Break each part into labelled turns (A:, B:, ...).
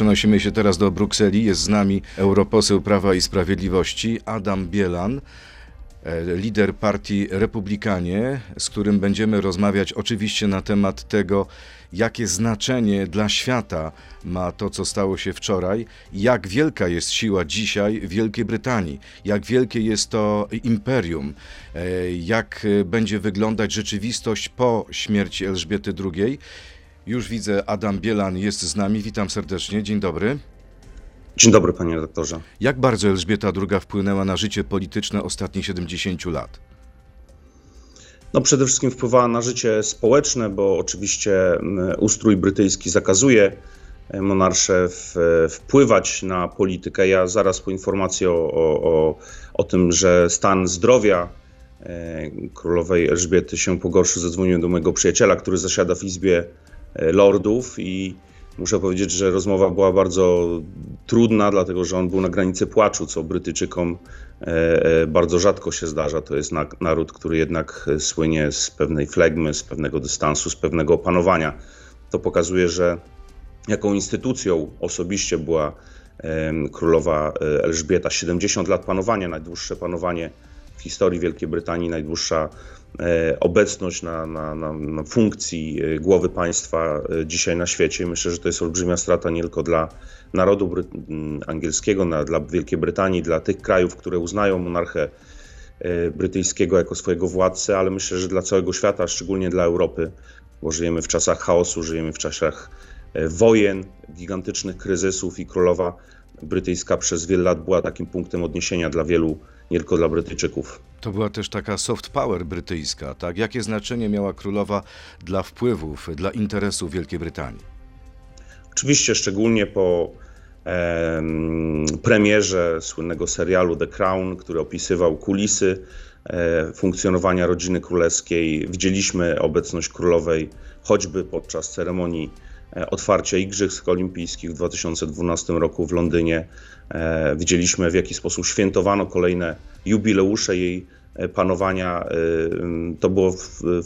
A: Przenosimy się teraz do Brukseli. Jest z nami europoseł Prawa i Sprawiedliwości Adam Bielan, e, lider partii Republikanie, z którym będziemy rozmawiać oczywiście na temat tego, jakie znaczenie dla świata ma to, co stało się wczoraj, jak wielka jest siła dzisiaj Wielkiej Brytanii, jak wielkie jest to imperium, e, jak będzie wyglądać rzeczywistość po śmierci Elżbiety II. Już widzę, Adam Bielan jest z nami. Witam serdecznie. Dzień dobry.
B: Dzień dobry, panie redaktorze.
A: Jak bardzo Elżbieta II wpłynęła na życie polityczne ostatnich 70 lat?
B: No przede wszystkim wpływała na życie społeczne, bo oczywiście ustrój brytyjski zakazuje e, monarsze w, wpływać na politykę. Ja zaraz po informacji o, o, o tym, że stan zdrowia e, królowej Elżbiety się pogorszył, zadzwoniłem do mojego przyjaciela, który zasiada w Izbie E, lordów i muszę powiedzieć, że rozmowa była bardzo trudna, dlatego że on był na granicy płaczu, co Brytyjczykom e, e, bardzo rzadko się zdarza. To jest naród, który jednak słynie z pewnej flegmy, z pewnego dystansu, z pewnego opanowania. To pokazuje, że jaką instytucją osobiście była królowa Elżbieta. 70 lat panowania, najdłuższe panowanie w historii Wielkiej Brytanii, najdłuższa E, obecność na, na, na, na, funkcji e, głowy państwa e, dzisiaj na świecie. Myślę, że to jest olbrzymia strata nie tylko dla narodu angielskiego, na, dla Wielkiej Brytanii, dla tych krajów, które uznają monarchę brytyjskiego jako swojego władcę, ale myślę, że dla całego świata, szczególnie dla Europy, bo żyjemy w czasach chaosu, żyjemy w czasach wojen, gigantycznych kryzysów i królowa brytyjska przez wiele lat była takim punktem odniesienia dla wielu, nie tylko dla Brytyjczyków.
A: To była też taka soft power brytyjska, tak? Jakie znaczenie miała królowa dla wpływów, dla interesów Wielkiej Brytanii?
B: Oczywiście, szczególnie po e, premierze słynnego serialu The Crown, który opisywał kulisy e, funkcjonowania rodziny królewskiej, widzieliśmy obecność królowej choćby podczas ceremonii otwarcia Igrzysk Olimpijskich w 2012 roku w Londynie. E, widzieliśmy, w jaki sposób świętowano kolejne jubileusze jej e, panowania. To było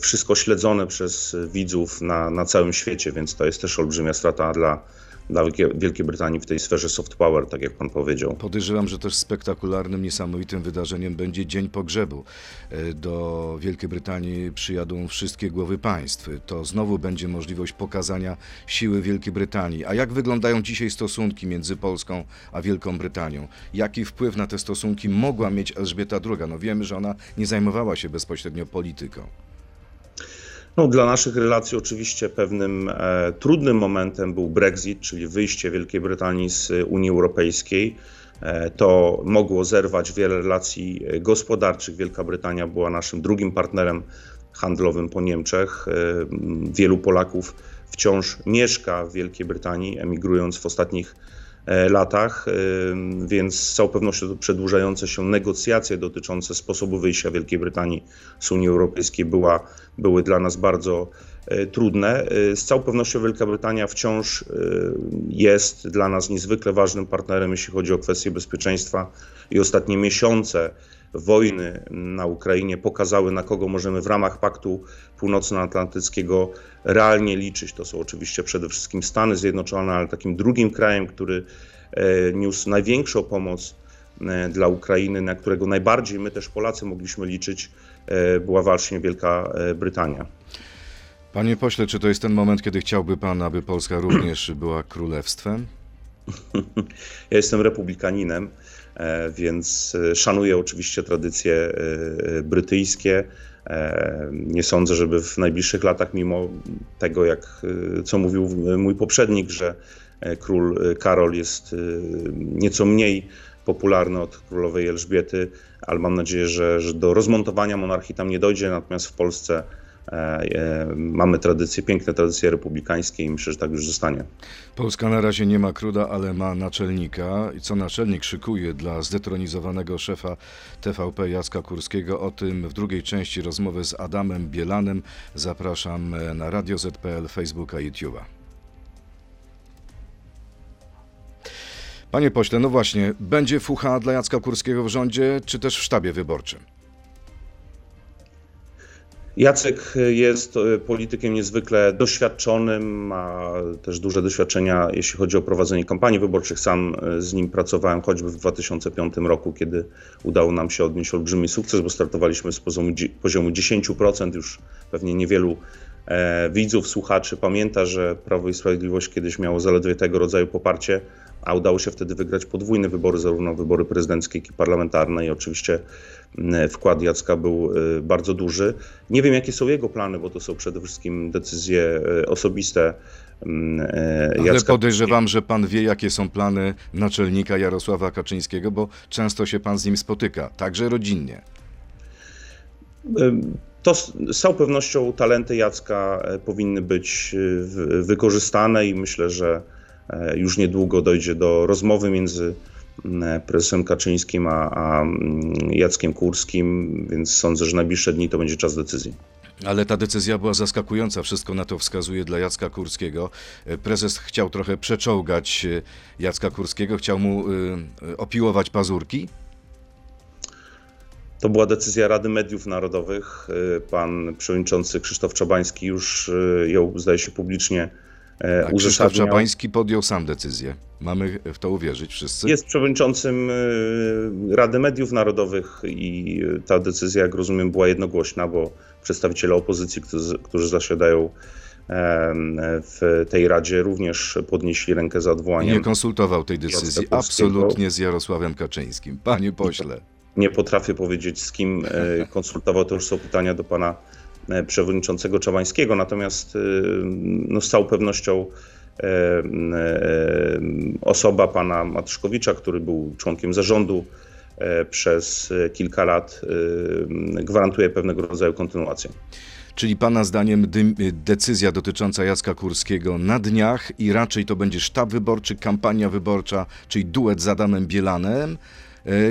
B: wszystko śledzone przez widzów na, na całym świecie, więc to jest też olbrzymia strata dla dla Wielkiej Brytanii w tej sferze soft power, tak jak pan powiedział.
A: Podejrzewam, że też spektakularnym, niesamowitym wydarzeniem będzie Dzień Pogrzebu. E, do Wielkiej Brytanii przyjadą wszystkie głowy państw. To znowu będzie możliwość pokazania siły Wielkiej Brytanii. A jak wyglądają dzisiaj stosunki między Polską a Wielką Brytanią? Jaki wpływ na te stosunki mogła mieć Elżbieta II? No wiemy, że ona nie zajmowała się bezpośrednio polityką.
B: No, dla naszych relacji oczywiście pewnym e, trudnym momentem był Brexit, czyli wyjście Wielkiej Brytanii z Unii Europejskiej. E, to mogło zerwać wiele relacji gospodarczych. Wielka Brytania była naszym drugim partnerem handlowym po Niemczech. E, wielu Polaków wciąż mieszka w Wielkiej Brytanii, emigrując w ostatnich E, latach, e, więc z całą pewnością to przedłużające się negocjacje dotyczące sposobu wyjścia Wielkiej Brytanii z Unii Europejskiej była, były dla nas bardzo e, trudne. Z całą pewnością Wielka Brytania wciąż jest dla nas niezwykle ważnym partnerem, jeśli chodzi o kwestie bezpieczeństwa i ostatnie miesiące wojny na Ukrainie pokazały, na kogo możemy w ramach Paktu Północnoatlantyckiego realnie liczyć. To są oczywiście przede wszystkim Stany Zjednoczone, ale takim drugim krajem, który e, niósł największą pomoc e, dla Ukrainy, na którego najbardziej my też Polacy mogliśmy liczyć, e, była właśnie Wielka Brytania.
A: Panie pośle, czy to jest ten moment, kiedy chciałby pan, aby Polska również była królestwem?
B: Ja jestem republikaninem, więc szanuję oczywiście tradycje brytyjskie. Nie sądzę, żeby w najbliższych latach, mimo tego, jak, co mówił mój poprzednik, że król Karol jest nieco mniej popularny od królowej Elżbiety, ale mam nadzieję, że, że do rozmontowania monarchii tam nie dojdzie, natomiast w Polsce E, e, mamy tradycje, piękne tradycje republikańskie i myślę, że tak już zostanie.
A: Polska na razie nie ma króla, ale ma naczelnika. I co naczelnik szykuje dla zdetronizowanego szefa TVP Jacka Kurskiego? O tym w drugiej części rozmowy z Adamem Bielanem. Zapraszam na Radio ZPL, Facebooka, YouTube'a. Panie pośle, no właśnie, będzie fucha dla Jacka Kurskiego w rządzie, czy też w sztabie wyborczym?
B: Jacek jest e, politykiem niezwykle doświadczonym, ma też duże doświadczenia, jeśli chodzi o prowadzenie kampanii wyborczych. Sam e, z nim pracowałem choćby w 2005 roku, kiedy udało nam się odnieść olbrzymi sukces, bo startowaliśmy z poziomu, poziomu 10%. Już pewnie niewielu e, widzów, słuchaczy pamięta, że Prawo i Sprawiedliwość kiedyś miało zaledwie tego rodzaju poparcie, a udało się wtedy wygrać podwójne wybory, zarówno wybory prezydenckie, jak i parlamentarne i oczywiście wkład Jacka był bardzo duży. Nie wiem, jakie są jego plany, bo to są przede wszystkim decyzje osobiste.
A: Jacka. Ale podejrzewam, że pan wie, jakie są plany naczelnika Jarosława Kaczyńskiego, bo często się pan z nim spotyka, także rodzinnie.
B: To z całą pewnością talenty Jacka powinny być wykorzystane i myślę, że już niedługo dojdzie do rozmowy między prezesem Kaczyńskim a, a Jackiem Kurskim, więc sądzę, że najbliższe dni to będzie czas decyzji.
A: Ale ta decyzja była zaskakująca, wszystko na to wskazuje dla Jacka Kurskiego. Prezes chciał trochę przeczołgać Jacka Kurskiego, chciał mu opiłować pazurki.
B: To była decyzja Rady Mediów Narodowych. Pan przewodniczący Krzysztof Czabański już ją, zdaje się, publicznie
A: E, A Krzysztof Czabański podjął sam decyzję. Mamy w to uwierzyć wszyscy?
B: Jest przewodniczącym Rady Mediów Narodowych i ta decyzja, jak rozumiem, była jednogłośna, bo przedstawiciele opozycji, którzy, którzy zasiadają w tej Radzie również podnieśli rękę za odwołaniem.
A: Nie konsultował tej decyzji absolutnie z Jarosławem Kaczyńskim. Panie pośle.
B: Nie potrafię powiedzieć, z kim e, konsultował. To już są pytania do pana E, przewodniczącego Czabańskiego, natomiast e, no, z całą pewnością osoba pana Matszkowicza, który był członkiem zarządu przez kilka lat, gwarantuje pewnego rodzaju kontynuację.
A: Czyli Pana zdaniem decyzja dotycząca Jacka Kurskiego na dniach i raczej to będzie sztab wyborczy, kampania wyborcza, czyli duet z Adamem Bielanem,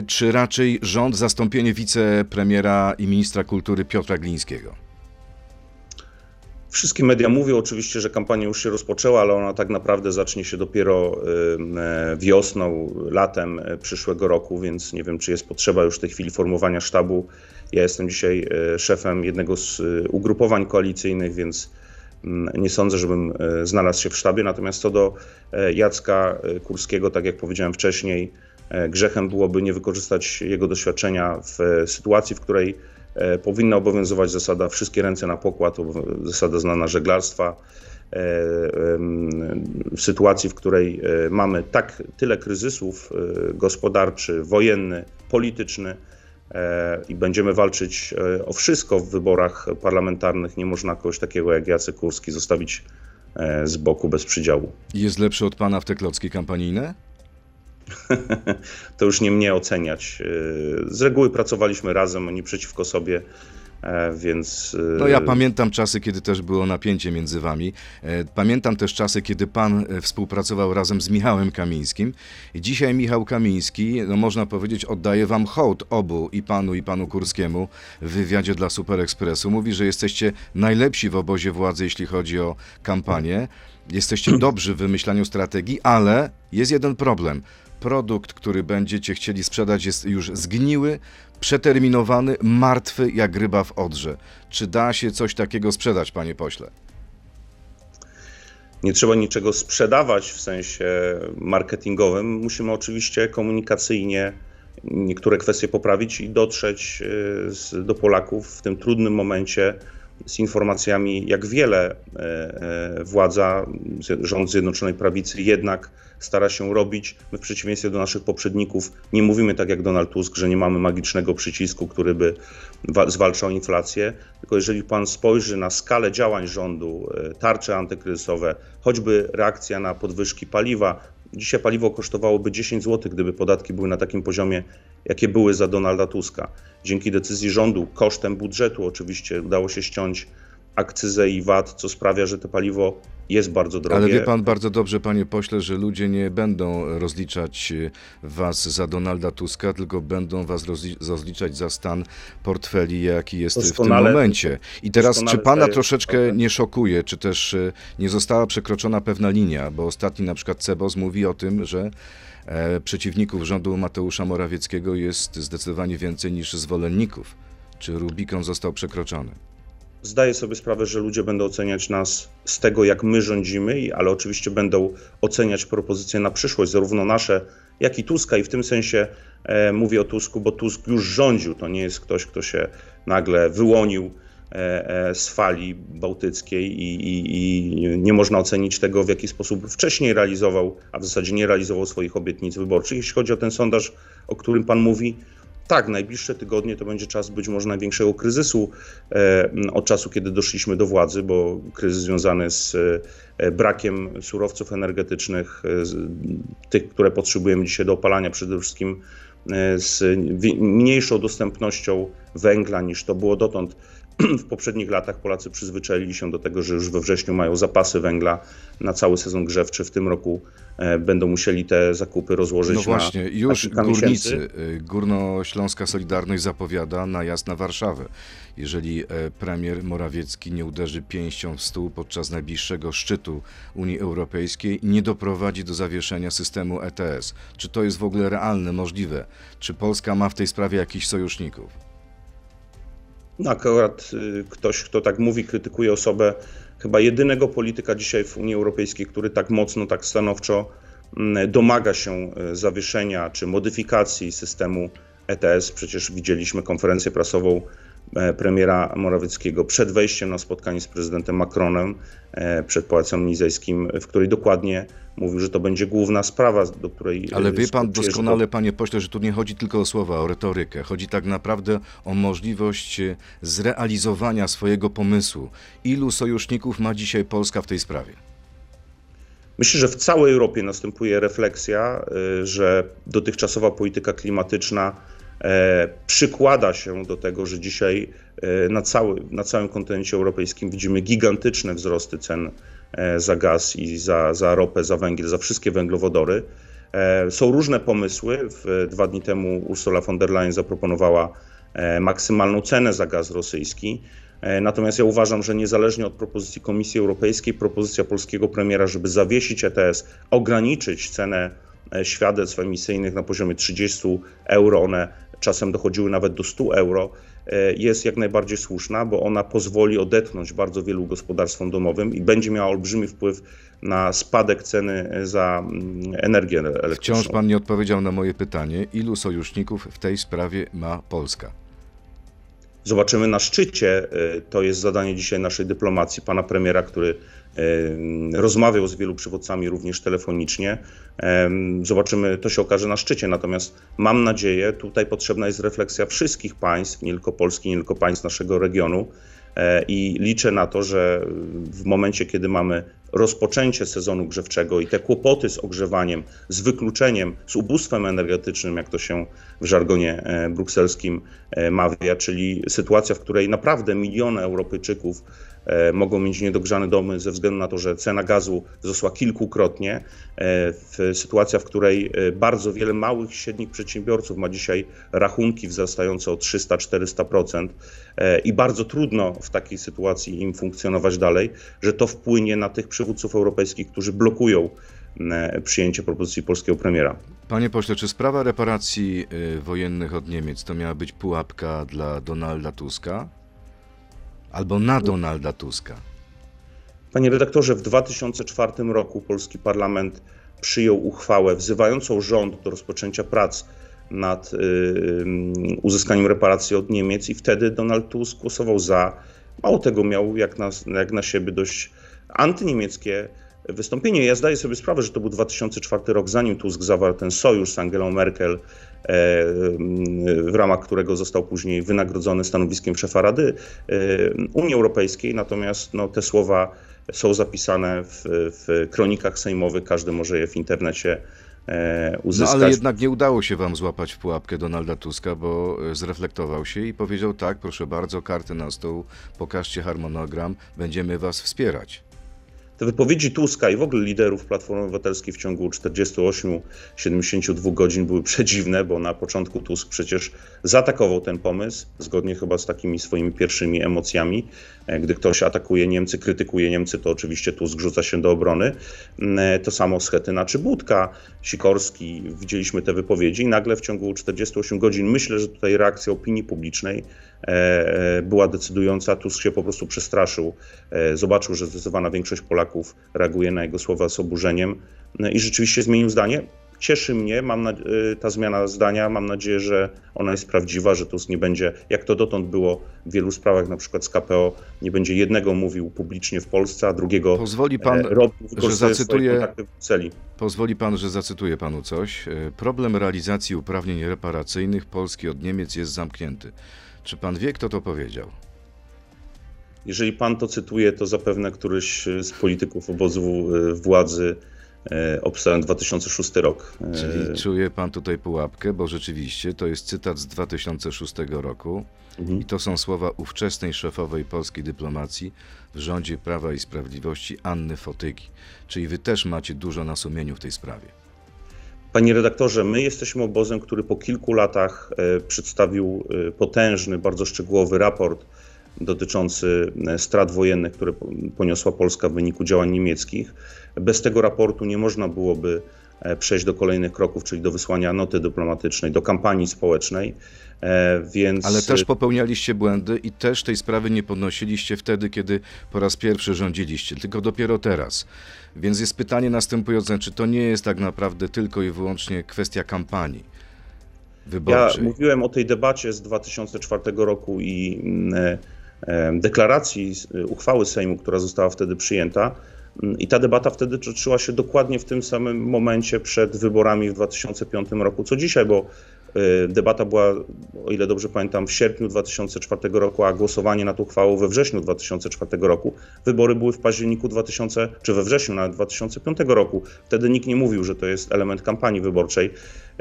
A: czy raczej rząd, zastąpienie wicepremiera i ministra kultury Piotra Glińskiego?
B: Wszystkie media mówią oczywiście, że kampania już się rozpoczęła, ale ona tak naprawdę zacznie się dopiero e, wiosną, latem e, przyszłego roku, więc nie wiem, czy jest potrzeba już w tej chwili formowania sztabu. Ja jestem dzisiaj e, szefem jednego z ugrupowań koalicyjnych, więc nie sądzę, żebym znalazł się w sztabie. Natomiast co do Jacka Kurskiego, tak jak powiedziałem wcześniej, grzechem byłoby nie wykorzystać jego doświadczenia w sytuacji, w której E, powinna obowiązywać zasada wszystkie ręce na pokład, zasada znana żeglarstwa. E, w sytuacji, w której e, mamy tak tyle kryzysów gospodarczy, wojenny, polityczny i będziemy walczyć o wszystko w wyborach parlamentarnych, nie można kogoś takiego jak Jacek Kurski zostawić z boku bez przydziału.
A: Jest lepszy od pana w te klocki kampanijne?
B: to już nie mnie oceniać. Z reguły pracowaliśmy razem, oni przeciwko sobie. E, więc.
A: E, no ja pamiętam czasy, kiedy też było napięcie między wami. E, pamiętam też czasy, kiedy pan współpracował razem z Michałem Kamińskim. I dzisiaj Michał Kamiński, no można powiedzieć, oddaje wam hołd obu, i panu, i panu Kurskiemu w wywiadzie dla Super Expressu. Mówi, że jesteście najlepsi w obozie władzy, jeśli chodzi o kampanię. Jesteście dobrzy w wymyślaniu strategii, ale jest jeden problem produkt, który będziecie chcieli sprzedać, jest już zgniły, przeterminowany, martwy jak ryba w odrze. Czy da się coś takiego sprzedać, panie pośle?
B: Nie trzeba niczego sprzedawać w sensie marketingowym. Musimy oczywiście komunikacyjnie niektóre kwestie poprawić i dotrzeć y, do Polaków w tym trudnym momencie z informacjami, jak wiele e, e, władza, rząd Zjednoczonej Prawicy jednak stara się robić. My w przeciwieństwie do naszych poprzedników nie mówimy tak jak Donald Tusk, że nie mamy magicznego przycisku, który by zwalczał inflację, tylko jeżeli pan spojrzy na skalę działań rządu, e, tarcze antykryzysowe, choćby reakcja na podwyżki paliwa, Dzisiaj paliwo kosztowałoby 10 zł, gdyby podatki były na takim poziomie, jakie były za Donalda Tuska. Dzięki decyzji rządu, kosztem budżetu oczywiście, udało się ściąć akcyzę i VAT, co sprawia, że to paliwo jest bardzo drogie.
A: Ale wie pan bardzo dobrze, panie pośle, że ludzie nie będą rozliczać e, was za Donalda Tuska, tylko będą was rozliczać za stan portfeli, jaki jest doskonale, w tym momencie. I teraz, czy pana troszeczkę nie szokuje, czy też e, nie została przekroczona pewna linia, bo ostatni na przykład Cebos mówi o tym, że e, przeciwników rządu Mateusza Morawieckiego jest zdecydowanie więcej niż zwolenników. Czy Rubikon został przekroczony?
B: Zdaję sobie sprawę, że ludzie będą oceniać nas z tego, jak my rządzimy, ale oczywiście będą oceniać propozycje na przyszłość, zarówno nasze, jak i Tuska. I w tym sensie e, mówię o Tusku, bo Tusk już rządził. To nie jest ktoś, kto się nagle wyłonił e, e, z fali bałtyckiej i, i, i, nie można ocenić tego, w jaki sposób wcześniej realizował, a w zasadzie nie realizował swoich obietnic wyborczych. Jeśli chodzi o ten sondaż, o którym Pan mówi, tak, najbliższe tygodnie to będzie czas być może największego kryzysu e, od czasu, kiedy doszliśmy do władzy, bo kryzys związany z e, brakiem surowców energetycznych, e, tych, które potrzebujemy dzisiaj do opalania, przede wszystkim z mniejszą dostępnością węgla niż to było dotąd. W poprzednich latach Polacy przyzwyczaili się do tego, że już we wrześniu mają zapasy węgla na cały sezon grzewczy. W tym roku e, będą musieli te zakupy rozłożyć.
A: No właśnie,
B: na,
A: już na górnicy, miesięcy. E, Górnośląska Solidarność zapowiada najazd na Warszawę. Jeżeli e, premier Morawiecki nie uderzy pięścią w stół podczas najbliższego szczytu Unii Europejskiej, nie doprowadzi do zawieszenia systemu ETS. Czy to jest w ogóle realne, możliwe? Czy Polska ma w tej sprawie jakichś sojuszników?
B: No akurat y, ktoś, kto tak mówi, krytykuje osobę chyba jedynego polityka dzisiaj w Unii Europejskiej, który tak mocno, tak stanowczo mm, domaga się y, zawieszenia czy modyfikacji systemu ETS. Przecież widzieliśmy konferencję prasową premiera Morawieckiego przed wejściem na spotkanie z prezydentem Macronem e, przed Pałacem Nizejskim, w której dokładnie mówił, że to będzie główna sprawa, do której...
A: Ale wie pan doskonale, panie pośle, że tu nie chodzi tylko o słowa, o retorykę. Chodzi tak naprawdę o możliwość e, zrealizowania swojego pomysłu. Ilu sojuszników ma dzisiaj Polska w tej sprawie?
B: Myślę, że w całej Europie następuje refleksja, że dotychczasowa polityka klimatyczna E, przykłada się do tego, że dzisiaj e, na, cały, na całym kontynencie europejskim widzimy gigantyczne wzrosty cen e, za gaz i za, za ropę, za węgiel, za wszystkie węglowodory. Są różne pomysły. Dwa dni temu Ursula von der Leyen zaproponowała maksymalną cenę za gaz rosyjski. Natomiast ja uważam, że niezależnie od propozycji Komisji Europejskiej, propozycja polskiego premiera, żeby zawiesić ETS, ograniczyć cenę świadectw emisyjnych na poziomie 30 euro, one czasem dochodziły nawet do 100 euro, e, jest jak najbardziej słuszna, bo ona pozwoli odetchnąć bardzo wielu gospodarstwom domowym i będzie miała olbrzymi wpływ na spadek ceny za mm, energię elektryczną.
A: Wciąż pan nie odpowiedział na moje pytanie, ilu sojuszników w tej sprawie ma Polska?
B: Zobaczymy na szczycie. E, to jest zadanie dzisiaj naszej dyplomacji, pana premiera, który rozmawiał z wielu przywódcami również telefonicznie. Zobaczymy, to się okaże na szczycie. Natomiast mam nadzieję, tutaj potrzebna jest refleksja wszystkich państw, nie tylko Polski, nie tylko państw naszego regionu. E, I liczę na to, że w momencie, kiedy mamy rozpoczęcie sezonu grzewczego i te kłopoty z ogrzewaniem, z wykluczeniem, z ubóstwem energetycznym, jak to się w żargonie e, brukselskim e, mawia, czyli sytuacja, w której naprawdę miliony Europejczyków mogą mieć niedogrzane domy ze względu na to, że cena gazu wzrosła kilkukrotnie. E, w sytuacja, w której e, bardzo wiele małych i średnich przedsiębiorców ma dzisiaj rachunki wzrastające o 300-400% i bardzo trudno w takiej sytuacji im funkcjonować dalej, że to wpłynie na tych przywódców europejskich, którzy blokują przyjęcie propozycji polskiego premiera.
A: Panie pośle, czy sprawa reparacji wojennych od Niemiec to miała być pułapka dla Donalda Tuska? Albo na Donalda Tuska?
B: Panie redaktorze, w 2004 roku polski parlament przyjął uchwałę wzywającą rząd do rozpoczęcia prac nad y, y, uzyskaniem reparacji od Niemiec i wtedy Donald Tusk głosował za. Mało tego, miał jak na, jak na siebie dość antyniemieckie wystąpienie. Ja zdaję sobie sprawę, że to był 2004 rok, zanim Tusk zawarł ten sojusz z Angelą Merkel, w ramach którego został później wynagrodzony stanowiskiem szefa Rady e, Unii Europejskiej. Natomiast no, te słowa są zapisane w, w kronikach sejmowych, każdy może je w internecie uzyskać.
A: E, no ale jednak nie udało się wam złapać w pułapkę Donalda Tuska, bo zreflektował się i powiedział tak, proszę bardzo, karty na stół, pokażcie harmonogram, będziemy was wspierać.
B: Te wypowiedzi Tuska i w ogóle liderów Platformy Obywatelskiej w ciągu 48-72 godzin były przedziwne, bo na początku Tusk przecież zaatakował ten pomysł, zgodnie chyba z takimi swoimi pierwszymi emocjami. E, gdy ktoś atakuje Niemcy, krytykuje Niemcy, to oczywiście Tusk rzuca się do obrony. E, to samo Schetyna czy Budka, Sikorski, widzieliśmy te wypowiedzi nagle w ciągu 48 godzin myślę, że tutaj reakcja opinii publicznej była decydująca. Tusk się po prostu przestraszył, zobaczył, że zdecydowana większość Polaków reaguje na jego słowa z oburzeniem i rzeczywiście zmienił zdanie cieszy mnie mam y, ta zmiana zdania. Mam nadzieję, że ona jest prawdziwa, że Tusk nie będzie, jak to dotąd było w wielu sprawach, na przykład z KPO, nie będzie jednego mówił publicznie w Polsce, a drugiego
A: Pozwoli pan,
B: e, robił,
A: że zacytuję,
B: w celi.
A: Pozwoli pan, że zacytuję panu coś. E, problem realizacji uprawnień reparacyjnych Polski od Niemiec jest zamknięty. Czy pan wie, kto to powiedział?
B: Jeżeli pan to cytuje, to zapewne któryś z polityków obozu e, władzy E, obstałem 2006 rok.
A: E, Czyli czuje pan tutaj pułapkę, bo rzeczywiście to jest cytat z 2006 roku mhm. i to są słowa ówczesnej szefowej polskiej dyplomacji w rządzie Prawa i Sprawiedliwości Anny Fotygi. Czyli wy też macie dużo na sumieniu w tej sprawie.
B: Panie redaktorze, my jesteśmy obozem, który po kilku latach e, przedstawił potężny, bardzo szczegółowy raport dotyczący e, strat wojennych, które poniosła Polska w wyniku działań niemieckich. Bez tego raportu nie można byłoby e, przejść do kolejnych kroków, czyli do wysłania noty dyplomatycznej, do kampanii społecznej.
A: E, więc... Ale też popełnialiście błędy i też tej sprawy nie podnosiliście wtedy, kiedy po raz pierwszy rządziliście, tylko dopiero teraz. Więc jest pytanie następujące, czy to nie jest tak naprawdę tylko i wyłącznie kwestia kampanii? Wyborczej.
B: Ja mówiłem o tej debacie z 2004 roku i mm, deklaracji, uchwały Sejmu, która została wtedy przyjęta. Mm, I ta debata wtedy toczyła się dokładnie w tym samym momencie przed wyborami w 2005 roku, co dzisiaj, bo e, debata była, o ile dobrze pamiętam, w sierpniu 2004 roku, a głosowanie nad uchwałą we wrześniu 2004 roku. Wybory były w październiku 2000, czy we wrześniu nawet 2005 roku. Wtedy nikt nie mówił, że to jest element kampanii wyborczej.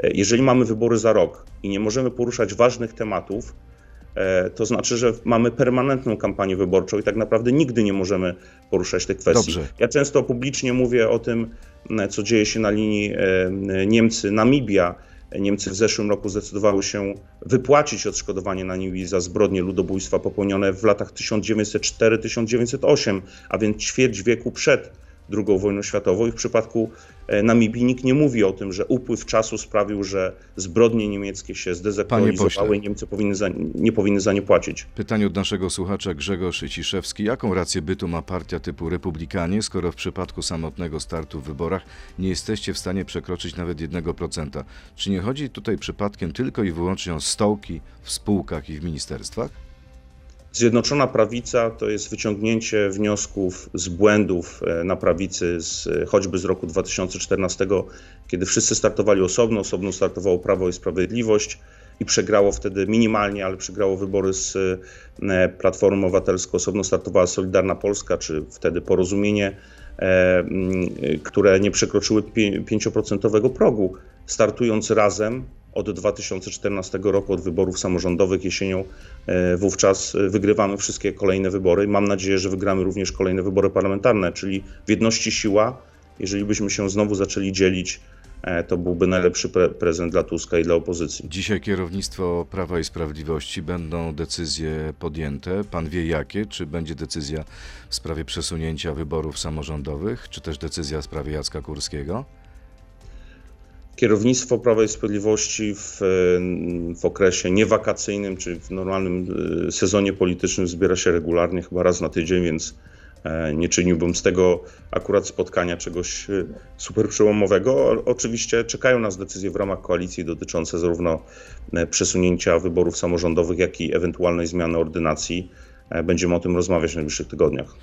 B: E, jeżeli mamy wybory za rok i nie możemy poruszać ważnych tematów, to znaczy, że mamy permanentną kampanię wyborczą i tak naprawdę nigdy nie możemy poruszać tych kwestii. Dobrze. Ja często publicznie mówię o tym, co dzieje się na linii e, Niemcy-Namibia. Niemcy w zeszłym roku zdecydowały się wypłacić odszkodowanie na Namibii za zbrodnie ludobójstwa popełnione w latach 1904-1908, a więc ćwierć wieku przed II wojną światową i w przypadku e, Namibii nikt nie mówi o tym, że upływ czasu sprawił, że zbrodnie niemieckie się zdezaktualizowały i Niemcy powinny za, nie powinny za nie płacić.
A: Pytanie od naszego słuchacza Grzegorz Ciszewski. Jaką rację bytu ma partia typu Republikanie, skoro w przypadku samotnego startu w wyborach nie jesteście w stanie przekroczyć nawet 1%? Czy nie chodzi tutaj przypadkiem tylko i wyłącznie o stołki w spółkach i w ministerstwach?
B: Zjednoczona Prawica to jest wyciągnięcie wniosków z błędów e, na prawicy, z, choćby z roku 2014, kiedy wszyscy startowali osobno, osobno startowało Prawo i Sprawiedliwość i przegrało wtedy minimalnie, ale przegrało wybory z e, Platformą Obywatelską, osobno startowała Solidarna Polska, czy wtedy Porozumienie, e, które nie przekroczyły 5% progu. Startując razem, od 2014 roku, od wyborów samorządowych jesienią. E, wówczas wygrywamy wszystkie kolejne wybory. Mam nadzieję, że wygramy również kolejne wybory parlamentarne, czyli w jedności siła. Jeżeli byśmy się znowu zaczęli dzielić, e, to byłby najlepszy pre prezent dla Tuska i dla opozycji.
A: Dzisiaj kierownictwo Prawa i Sprawiedliwości będą decyzje podjęte. Pan wie jakie? Czy będzie decyzja w sprawie przesunięcia wyborów samorządowych, czy też decyzja w sprawie Jacka Kurskiego?
B: Kierownictwo Prawa i Sprawiedliwości w, w okresie niewakacyjnym, czy w normalnym e, sezonie politycznym zbiera się regularnie, chyba raz na tydzień, więc e, nie czyniłbym z tego akurat spotkania czegoś e, super przełomowego. Oczywiście czekają nas decyzje w ramach koalicji dotyczące zarówno przesunięcia wyborów samorządowych, jak i ewentualnej zmiany ordynacji. Będziemy o tym rozmawiać w najbliższych tygodniach.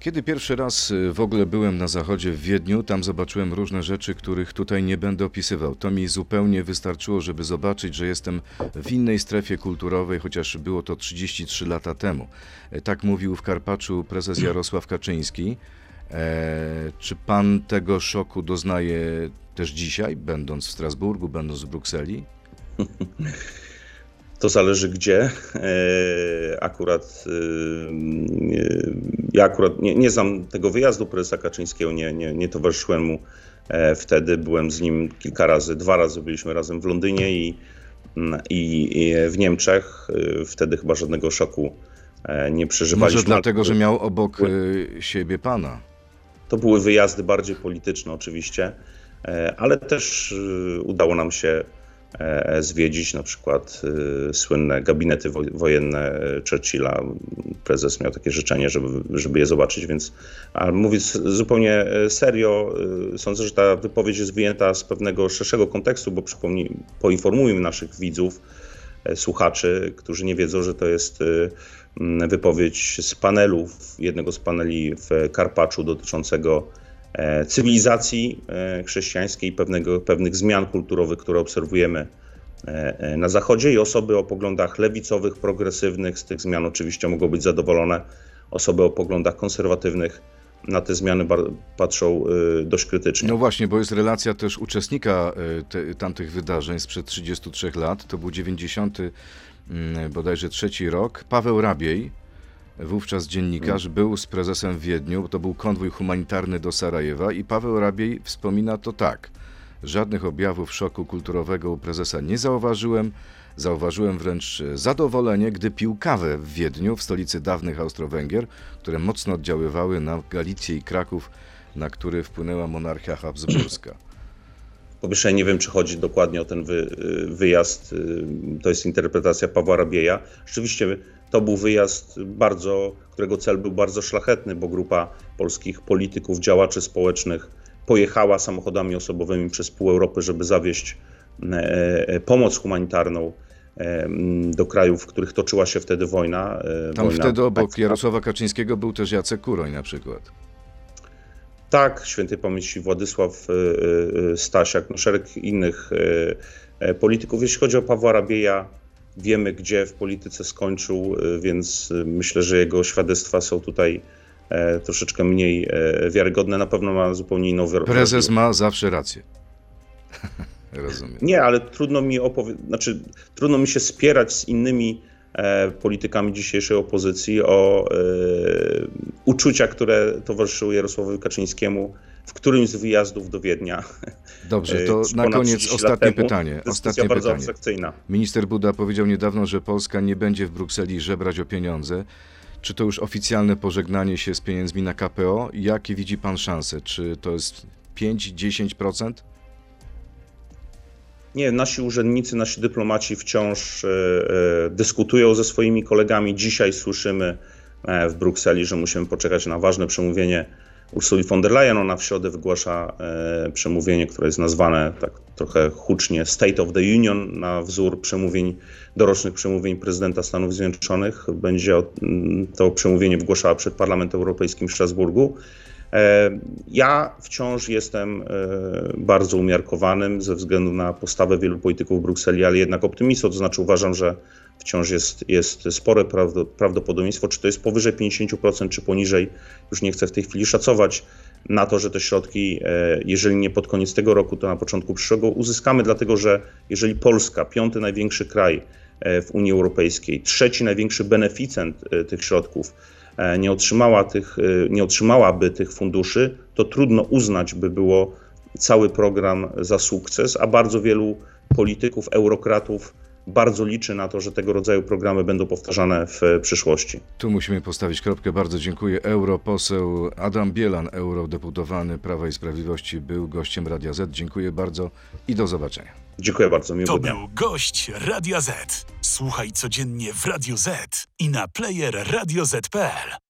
A: Kiedy pierwszy raz y, w ogóle byłem na zachodzie w Wiedniu, tam zobaczyłem różne rzeczy, których tutaj nie będę opisywał. To mi zupełnie wystarczyło, żeby zobaczyć, że jestem w innej strefie kulturowej, chociaż było to 33 lata temu. E, tak mówił w Karpaczu prezes Jarosław Kaczyński. E, czy pan tego szoku doznaje też dzisiaj, będąc w Strasburgu, będąc w Brukseli?
B: To zależy gdzie. E, akurat e, ja akurat nie, nie znam tego wyjazdu prezesa Kaczyńskiego, nie, nie, nie towarzyszyłem mu e, wtedy. Byłem z nim kilka razy, dwa razy byliśmy razem w Londynie i, i, i w Niemczech. Wtedy chyba żadnego szoku nie przeżywaliśmy.
A: Może dlatego, że miał obok siebie pana.
B: To były wyjazdy bardziej polityczne oczywiście, ale też udało nam się zwiedzić, na przykład e, słynne gabinety wo- wojenne Churchilla. Prezes miał takie życzenie, żeby, żeby je zobaczyć, więc ale mówiąc zupełnie e, serio, e, sądzę, że ta wypowiedź jest wyjęta z pewnego szerszego kontekstu, bo przypomnij, poinformujmy naszych widzów, e, słuchaczy, którzy nie wiedzą, że to jest e, wypowiedź z panelu, jednego z paneli w Karpaczu dotyczącego e, cywilizacji e, chrześcijańskiej, pewnego, pewnych zmian kulturowych, które obserwujemy e, e, na Zachodzie i osoby o poglądach lewicowych, progresywnych z tych zmian oczywiście mogą być zadowolone. Osoby o poglądach konserwatywnych na te zmiany patrzą e, dość krytycznie.
A: No właśnie, bo jest relacja też uczestnika e, te, tamtych wydarzeń sprzed 33 lat. To był 90 mm, bodajże trzeci rok. Paweł Rabiej, wówczas dziennikarz, był z prezesem w Wiedniu. To był konwój humanitarny do Sarajewa i Paweł Rabiej wspomina to tak. Żadnych objawów szoku kulturowego u prezesa nie zauważyłem. Zauważyłem wręcz zadowolenie, gdy pił kawę w Wiedniu, w stolicy dawnych Austro-Węgier, które mocno oddziaływały na Galicję i Kraków, na który wpłynęła monarchia habsburska.
B: Po pierwsze, nie wiem, czy chodzi dokładnie o ten wy, wyjazd. y, To jest interpretacja Pawła Rabieja. Rzeczywiście to był wyjazd bardzo, którego cel był bardzo szlachetny, bo grupa polskich polityków, działaczy społecznych pojechała samochodami osobowymi przez pół Europy, żeby zawieźć e, e, pomoc humanitarną e, do krajów, w których toczyła się wtedy wojna.
A: Tam
B: wojna
A: wtedy obok
B: państwa.
A: Jarosława Kaczyńskiego był też Jacek Kuroń na przykład.
B: Tak, świętej pamięci Władysław Stasiak, no szereg innych polityków. Jeśli chodzi o Pawła Rabieja, wiemy gdzie w polityce skończył, y, więc y, myślę, że jego świadectwa są tutaj e, troszeczkę mniej e, wiarygodne. Na pewno ma zupełnie inną
A: Prezes ma zawsze rację. Rozumiem.
B: Nie, ale trudno mi opowie- znaczy, trudno mi się spierać z innymi e, politykami dzisiejszej opozycji o e, uczucia, które towarzyszyły Jarosławowi Kaczyńskiemu w którymś z wyjazdów do Wiednia.
A: Dobrze, to
B: e,
A: na
B: ponad
A: koniec
B: 30 lat
A: ostatnie pytanie. Ostatnie
B: bardzo
A: pytanie. Minister Buda powiedział niedawno, że Polska nie będzie w Brukseli żebrać o pieniądze. Czy to już oficjalne pożegnanie się z pieniędzmi na KPO? Jakie widzi pan szanse? Czy to jest 5-10%?
B: Nie, nasi urzędnicy, nasi dyplomaci wciąż e, e, dyskutują ze swoimi kolegami. Dzisiaj słyszymy w Brukseli, że musimy poczekać na ważne przemówienie Ursuli von der Leyen. Ona w środę wygłasza e, przemówienie, które jest nazwane tak trochę hucznie State of the Union na wzór przemówień, dorocznych przemówień prezydenta Stanów Zjednoczonych. Będzie o- m, to przemówienie wygłaszała przed Parlamentem Europejskim w Strasburgu. E, Ja wciąż jestem e, bardzo umiarkowanym ze względu na postawę wielu polityków w Brukseli, ale jednak optymistą, to znaczy uważam, że wciąż jest, jest spore prawdo- prawdopodobieństwo, czy to jest powyżej 50%, czy poniżej, już nie chcę w tej chwili szacować, na to, że te środki, e, jeżeli nie pod koniec tego roku, to na początku przyszłego uzyskamy, dlatego że jeżeli Polska, piąty największy kraj e, w Unii Europejskiej, trzeci największy beneficjent e, tych środków, nie, otrzymała tych, nie otrzymałaby tych funduszy, to trudno uznać by było cały program za sukces, a bardzo wielu polityków, eurokratów bardzo liczy na to, że tego rodzaju programy będą powtarzane w e, przyszłości.
A: Tu musimy postawić kropkę. Bardzo dziękuję. Europoseł Adam Bielan, eurodeputowany Prawa i Sprawiedliwości, był gościem Radia Z. Dziękuję bardzo i do zobaczenia.
B: Dziękuję bardzo, miłego
C: To
B: dnia.
C: był gość Radia Z. Słuchaj codziennie w Radio Z i na player radioz.pl.